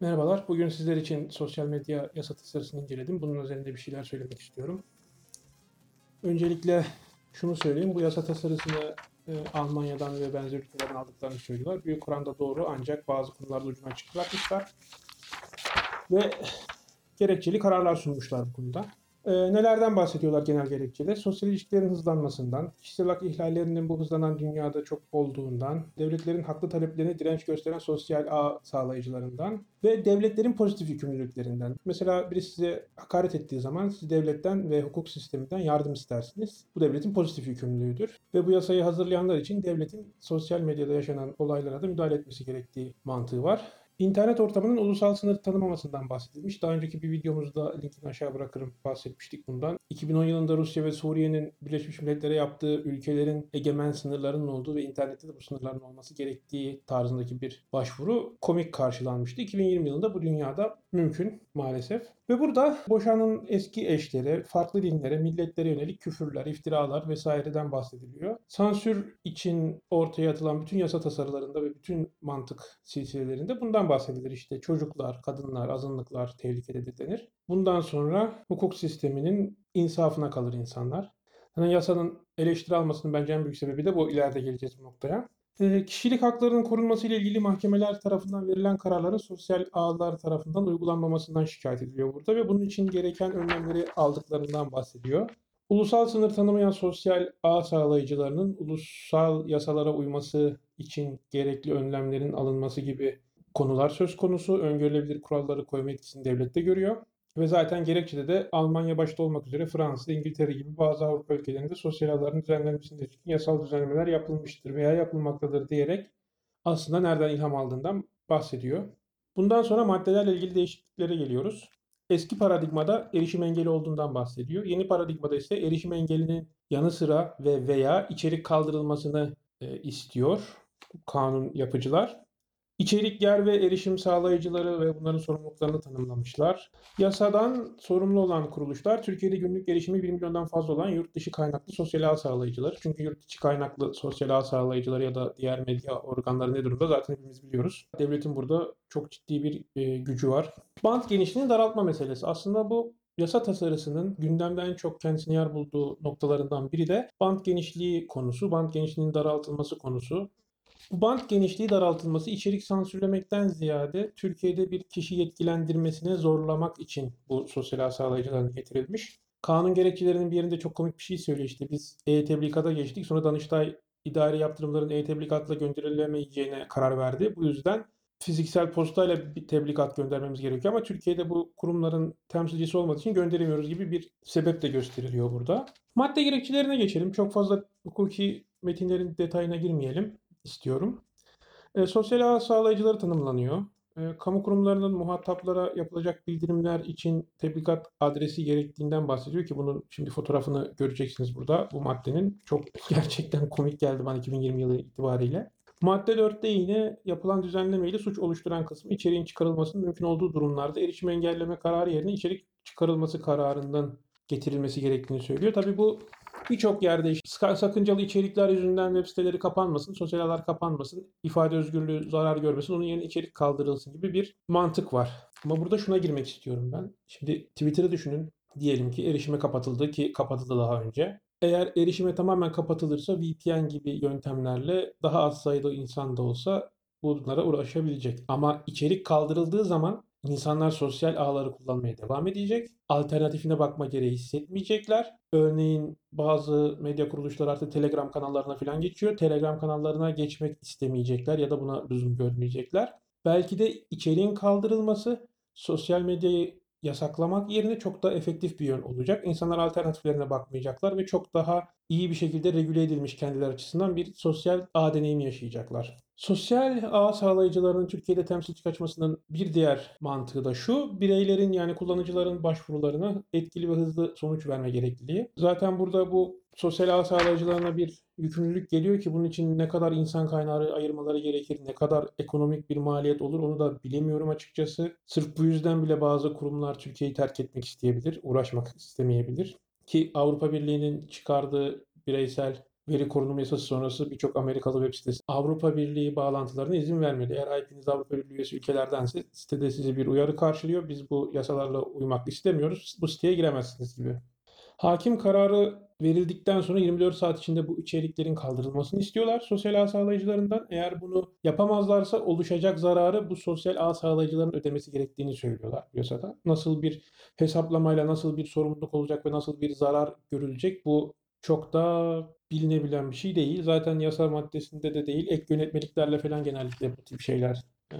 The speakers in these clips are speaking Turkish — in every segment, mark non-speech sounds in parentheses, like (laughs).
Merhabalar. Bugün sizler için sosyal medya yasa tasarısını inceledim. Bunun üzerinde bir şeyler söylemek istiyorum. Öncelikle şunu söyleyeyim. Bu yasa tasarısını e, Almanya'dan ve benzer ülkelerden aldıklarını söylüyorlar. Büyük oranda doğru ancak bazı konularda ucunu açık bırakmışlar. Ve gerekçeli kararlar sunmuşlar bu konuda. E, nelerden bahsediyorlar genel gerekçede? Sosyal ilişkilerin hızlanmasından, kişisel hak ihlallerinin bu hızlanan dünyada çok olduğundan, devletlerin haklı taleplerine direnç gösteren sosyal ağ sağlayıcılarından ve devletlerin pozitif yükümlülüklerinden. Mesela biri size hakaret ettiği zaman siz devletten ve hukuk sisteminden yardım istersiniz. Bu devletin pozitif yükümlülüğüdür. Ve bu yasayı hazırlayanlar için devletin sosyal medyada yaşanan olaylara da müdahale etmesi gerektiği mantığı var. İnternet ortamının ulusal sınır tanımamasından bahsedilmiş. Daha önceki bir videomuzda linkini aşağı bırakırım bahsetmiştik bundan. 2010 yılında Rusya ve Suriye'nin Birleşmiş Milletler'e yaptığı ülkelerin egemen sınırlarının olduğu ve internette de bu sınırların olması gerektiği tarzındaki bir başvuru komik karşılanmıştı. 2020 yılında bu dünyada mümkün maalesef. Ve burada boşanın eski eşleri, farklı dinlere, milletlere yönelik küfürler, iftiralar vesaireden bahsediliyor. Sansür için ortaya atılan bütün yasa tasarılarında ve bütün mantık silsilelerinde bundan bahsedilir. İşte çocuklar, kadınlar, azınlıklar tehlikededir denir. Bundan sonra hukuk sisteminin insafına kalır insanlar. Yani yasanın eleştiri almasının bence en büyük sebebi de bu. ileride geleceğiz bu noktaya. E, kişilik haklarının korunması ile ilgili mahkemeler tarafından verilen kararların sosyal ağlar tarafından uygulanmamasından şikayet ediliyor burada ve bunun için gereken önlemleri aldıklarından bahsediyor. Ulusal sınır tanımayan sosyal ağ sağlayıcılarının ulusal yasalara uyması için gerekli önlemlerin alınması gibi konular söz konusu. Öngörülebilir kuralları koyma etkisini devlette görüyor. Ve zaten gerekçede de Almanya başta olmak üzere Fransa, İngiltere gibi bazı Avrupa ülkelerinde sosyal ağların düzenlenmesinde yasal düzenlemeler yapılmıştır veya yapılmaktadır diyerek aslında nereden ilham aldığından bahsediyor. Bundan sonra maddelerle ilgili değişikliklere geliyoruz. Eski paradigmada erişim engeli olduğundan bahsediyor. Yeni paradigmada ise erişim engelinin yanı sıra ve veya içerik kaldırılmasını e, istiyor kanun yapıcılar. İçerik yer ve erişim sağlayıcıları ve bunların sorumluluklarını tanımlamışlar. Yasadan sorumlu olan kuruluşlar Türkiye'de günlük erişimi 1 milyondan fazla olan yurt dışı kaynaklı sosyal ağ sağlayıcıları. Çünkü yurt dışı kaynaklı sosyal ağ sağlayıcıları ya da diğer medya organları ne durumda zaten hepimiz biliyoruz. Devletin burada çok ciddi bir e, gücü var. Bant genişliğini daraltma meselesi. Aslında bu Yasa tasarısının gündemde en çok kendisine yer bulduğu noktalarından biri de band genişliği konusu, band genişliğinin daraltılması konusu. Bu bant genişliği daraltılması içerik sansürlemekten ziyade Türkiye'de bir kişi yetkilendirmesine zorlamak için bu sosyal ağ getirilmiş. Kanun gerekçelerinin bir yerinde çok komik bir şey söylüyor işte biz e-teblikata geçtik sonra Danıştay idari yaptırımların e-teblikatla gönderilemeyeceğine karar verdi. Bu yüzden fiziksel postayla bir tebligat göndermemiz gerekiyor ama Türkiye'de bu kurumların temsilcisi olmadığı için gönderemiyoruz gibi bir sebep de gösteriliyor burada. Madde gerekçelerine geçelim. Çok fazla hukuki metinlerin detayına girmeyelim istiyorum. E, sosyal ağ sağlayıcıları tanımlanıyor. E, kamu kurumlarının muhataplara yapılacak bildirimler için tebligat adresi gerektiğinden bahsediyor ki bunun şimdi fotoğrafını göreceksiniz burada bu maddenin. Çok (laughs) gerçekten komik geldi bana 2020 yılı itibariyle. Madde 4'te yine yapılan düzenlemeyle suç oluşturan kısmı içeriğin çıkarılmasının mümkün olduğu durumlarda erişim engelleme kararı yerine içerik çıkarılması kararından getirilmesi gerektiğini söylüyor. Tabii bu birçok yerde işte sakıncalı içerikler yüzünden web siteleri kapanmasın, sosyal ağlar kapanmasın, ifade özgürlüğü zarar görmesin, onun yerine içerik kaldırılsın gibi bir mantık var. Ama burada şuna girmek istiyorum ben. Şimdi Twitter'ı düşünün. Diyelim ki erişime kapatıldı ki kapatıldı daha önce. Eğer erişime tamamen kapatılırsa VPN gibi yöntemlerle daha az sayıda insan da olsa bunlara ulaşabilecek. Ama içerik kaldırıldığı zaman İnsanlar sosyal ağları kullanmaya devam edecek. Alternatifine bakma gereği hissetmeyecekler. Örneğin bazı medya kuruluşları artık Telegram kanallarına falan geçiyor. Telegram kanallarına geçmek istemeyecekler ya da buna lüzum görmeyecekler. Belki de içeriğin kaldırılması sosyal medyayı yasaklamak yerine çok daha efektif bir yön olacak. İnsanlar alternatiflerine bakmayacaklar ve çok daha iyi bir şekilde regüle edilmiş kendileri açısından bir sosyal ağ deneyimi yaşayacaklar. Sosyal ağ sağlayıcılarının Türkiye'de temsilci kaçmasının bir diğer mantığı da şu. Bireylerin yani kullanıcıların başvurularına etkili ve hızlı sonuç verme gerekliliği. Zaten burada bu sosyal ağ sağlayıcılarına bir yükümlülük geliyor ki bunun için ne kadar insan kaynağı ayırmaları gerekir, ne kadar ekonomik bir maliyet olur onu da bilemiyorum açıkçası. Sırf bu yüzden bile bazı kurumlar Türkiye'yi terk etmek isteyebilir, uğraşmak istemeyebilir. Ki Avrupa Birliği'nin çıkardığı bireysel veri korunma yasası sonrası birçok Amerikalı web sitesi Avrupa Birliği bağlantılarına izin vermedi. Eğer IP'niz Avrupa Birliği üyesi ülkelerdense sitede sizi bir uyarı karşılıyor. Biz bu yasalarla uymak istemiyoruz. Bu siteye giremezsiniz gibi. Hakim kararı verildikten sonra 24 saat içinde bu içeriklerin kaldırılmasını istiyorlar sosyal ağ sağlayıcılarından. Eğer bunu yapamazlarsa oluşacak zararı bu sosyal ağ sağlayıcıların ödemesi gerektiğini söylüyorlar yasada. Nasıl bir hesaplamayla nasıl bir sorumluluk olacak ve nasıl bir zarar görülecek bu çok da bilinebilen bir şey değil. Zaten yasa maddesinde de değil. Ek yönetmeliklerle falan genellikle bu tip şeyler e,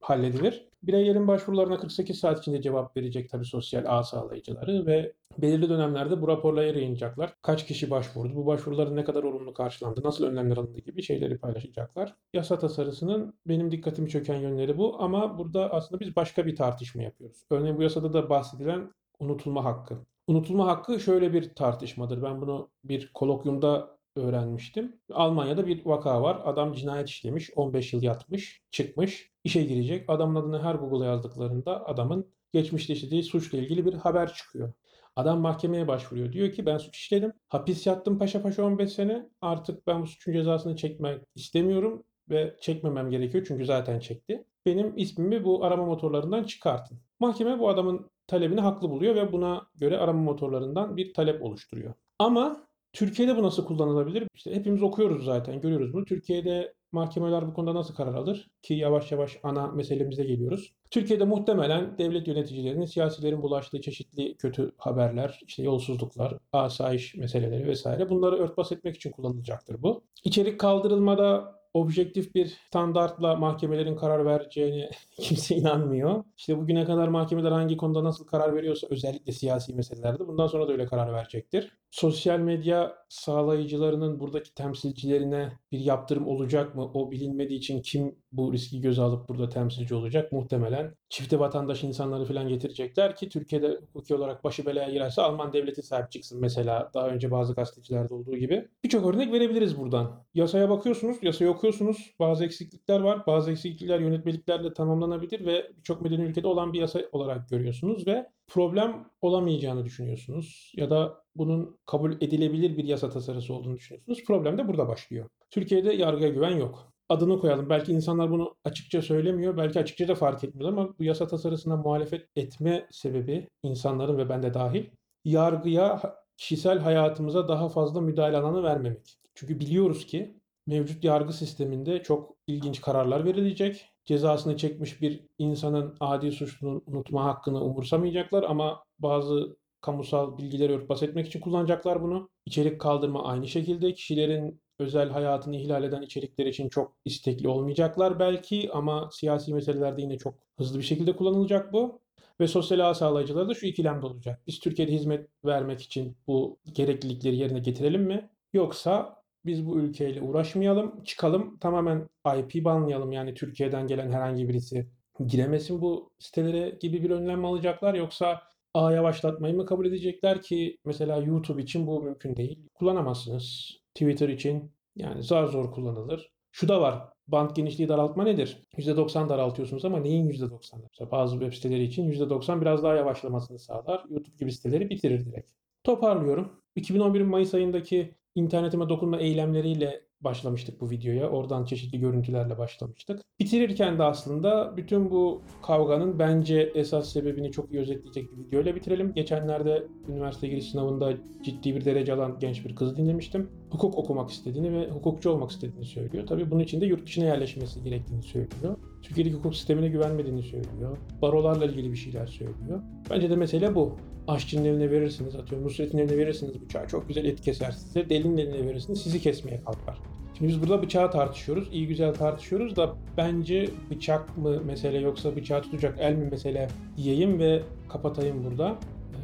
halledilir. Bireylerin başvurularına 48 saat içinde cevap verecek tabii sosyal ağ sağlayıcıları ve belirli dönemlerde bu raporları yayınlayacaklar. Kaç kişi başvurdu, bu başvuruların ne kadar olumlu karşılandı, nasıl önlemler alındı gibi şeyleri paylaşacaklar. Yasa tasarısının benim dikkatimi çöken yönleri bu ama burada aslında biz başka bir tartışma yapıyoruz. Örneğin bu yasada da bahsedilen unutulma hakkı. Unutulma hakkı şöyle bir tartışmadır. Ben bunu bir kolokyumda öğrenmiştim. Almanya'da bir vaka var. Adam cinayet işlemiş, 15 yıl yatmış, çıkmış, işe girecek. Adamın adını her Google'a yazdıklarında adamın geçmişte işlediği suçla ilgili bir haber çıkıyor. Adam mahkemeye başvuruyor. Diyor ki ben suç işledim. Hapis yattım paşa paşa 15 sene. Artık ben bu suçun cezasını çekmek istemiyorum ve çekmemem gerekiyor çünkü zaten çekti. Benim ismimi bu arama motorlarından çıkartın. Mahkeme bu adamın talebini haklı buluyor ve buna göre arama motorlarından bir talep oluşturuyor. Ama Türkiye'de bu nasıl kullanılabilir? İşte hepimiz okuyoruz zaten, görüyoruz bunu. Türkiye'de mahkemeler bu konuda nasıl karar alır? Ki yavaş yavaş ana meselemize geliyoruz. Türkiye'de muhtemelen devlet yöneticilerinin, siyasilerin bulaştığı çeşitli kötü haberler, işte yolsuzluklar, asayiş meseleleri vesaire bunları örtbas etmek için kullanılacaktır bu. İçerik kaldırılmada objektif bir standartla mahkemelerin karar vereceğine (laughs) kimse inanmıyor. İşte bugüne kadar mahkemeler hangi konuda nasıl karar veriyorsa özellikle siyasi meselelerde bundan sonra da öyle karar verecektir. Sosyal medya sağlayıcılarının buradaki temsilcilerine bir yaptırım olacak mı? O bilinmediği için kim bu riski göze alıp burada temsilci olacak? Muhtemelen çifte vatandaş insanları falan getirecekler ki Türkiye'de hukuki olarak başı belaya girerse Alman devleti sahip çıksın mesela daha önce bazı gazetecilerde olduğu gibi. Birçok örnek verebiliriz buradan. Yasaya bakıyorsunuz, yasayı okuyorsunuz. Bazı eksiklikler var. Bazı eksiklikler yönetmeliklerle tamamlanabilir ve birçok medeni ülkede olan bir yasa olarak görüyorsunuz ve problem olamayacağını düşünüyorsunuz ya da bunun kabul edilebilir bir yasa tasarısı olduğunu düşünüyorsunuz. Problem de burada başlıyor. Türkiye'de yargıya güven yok. Adını koyalım. Belki insanlar bunu açıkça söylemiyor, belki açıkça da fark etmiyor ama bu yasa tasarısına muhalefet etme sebebi insanların ve ben de dahil yargıya kişisel hayatımıza daha fazla müdahale alanı vermemek. Çünkü biliyoruz ki mevcut yargı sisteminde çok ilginç kararlar verilecek. Cezasını çekmiş bir insanın adi suçlunun unutma hakkını umursamayacaklar ama bazı kamusal bilgileri örtbas etmek için kullanacaklar bunu. İçerik kaldırma aynı şekilde kişilerin özel hayatını ihlal eden içerikler için çok istekli olmayacaklar belki ama siyasi meselelerde yine çok hızlı bir şekilde kullanılacak bu. Ve sosyal ağ sağlayıcıları da şu ikilemde olacak. Biz Türkiye'de hizmet vermek için bu gereklilikleri yerine getirelim mi? Yoksa biz bu ülkeyle uğraşmayalım, çıkalım, tamamen IP banlayalım. Yani Türkiye'den gelen herhangi birisi giremesin bu sitelere gibi bir önlem alacaklar? Yoksa ağ yavaşlatmayı mı kabul edecekler ki mesela YouTube için bu mümkün değil. Kullanamazsınız. Twitter için yani zar zor kullanılır. Şu da var. Band genişliği daraltma nedir? %90 daraltıyorsunuz ama neyin %90? Mesela bazı web siteleri için %90 biraz daha yavaşlamasını sağlar. YouTube gibi siteleri bitirir direkt. Toparlıyorum. 2011'in Mayıs ayındaki internetime dokunma eylemleriyle başlamıştık bu videoya. Oradan çeşitli görüntülerle başlamıştık. Bitirirken de aslında bütün bu kavganın bence esas sebebini çok iyi özetleyecek bir videoyla bitirelim. Geçenlerde üniversite giriş sınavında ciddi bir derece alan genç bir kızı dinlemiştim. Hukuk okumak istediğini ve hukukçu olmak istediğini söylüyor. Tabii bunun için de yurt dışına yerleşmesi gerektiğini söylüyor. Türkiye'deki hukuk sistemine güvenmediğini söylüyor. Barolarla ilgili bir şeyler söylüyor. Bence de mesele bu. Aşçının eline verirsiniz, atıyorum Nusret'in eline verirsiniz bıçağı çok güzel et keser size. Delinin eline verirsiniz sizi kesmeye kalkar. Şimdi biz burada bıçağı tartışıyoruz. iyi güzel tartışıyoruz da bence bıçak mı mesele yoksa bıçağı tutacak el mi mesele diyeyim ve kapatayım burada.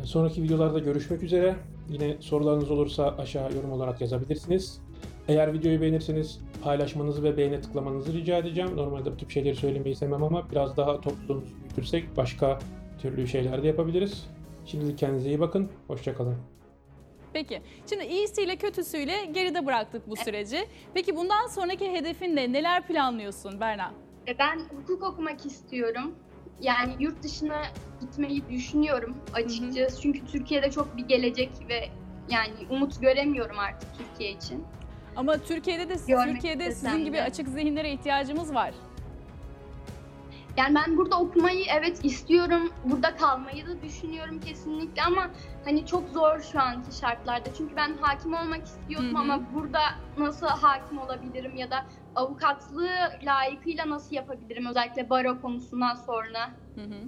Sonraki videolarda görüşmek üzere. Yine sorularınız olursa aşağı yorum olarak yazabilirsiniz. Eğer videoyu beğenirseniz paylaşmanızı ve beğene tıklamanızı rica edeceğim. Normalde bu tip şeyleri söylemeyi sevmem ama biraz daha topluluğumuzu büyütürsek başka türlü şeyler de yapabiliriz. Şimdilik kendinize iyi bakın. Hoşçakalın. Peki. Şimdi iyisiyle kötüsüyle geride bıraktık bu süreci. Peki bundan sonraki hedefin ne? Neler planlıyorsun Berna? E, Ben hukuk okumak istiyorum. Yani yurt dışına gitmeyi düşünüyorum açıkçası. Çünkü Türkiye'de çok bir gelecek ve yani umut göremiyorum artık Türkiye için. Ama Türkiye'de de Görmek Türkiye'de sizin gibi de. açık zihinlere ihtiyacımız var. Yani ben burada okumayı evet istiyorum. Burada kalmayı da düşünüyorum kesinlikle ama hani çok zor şu anki şartlarda. Çünkü ben hakim olmak istiyordum Hı hı. ama burada nasıl hakim olabilirim ya da avukatlığı layıkıyla nasıl yapabilirim özellikle baro konusundan sonra. Hı hı.